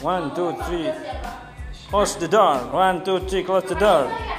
One, two, three. Close the door. One, two, three. Close the door.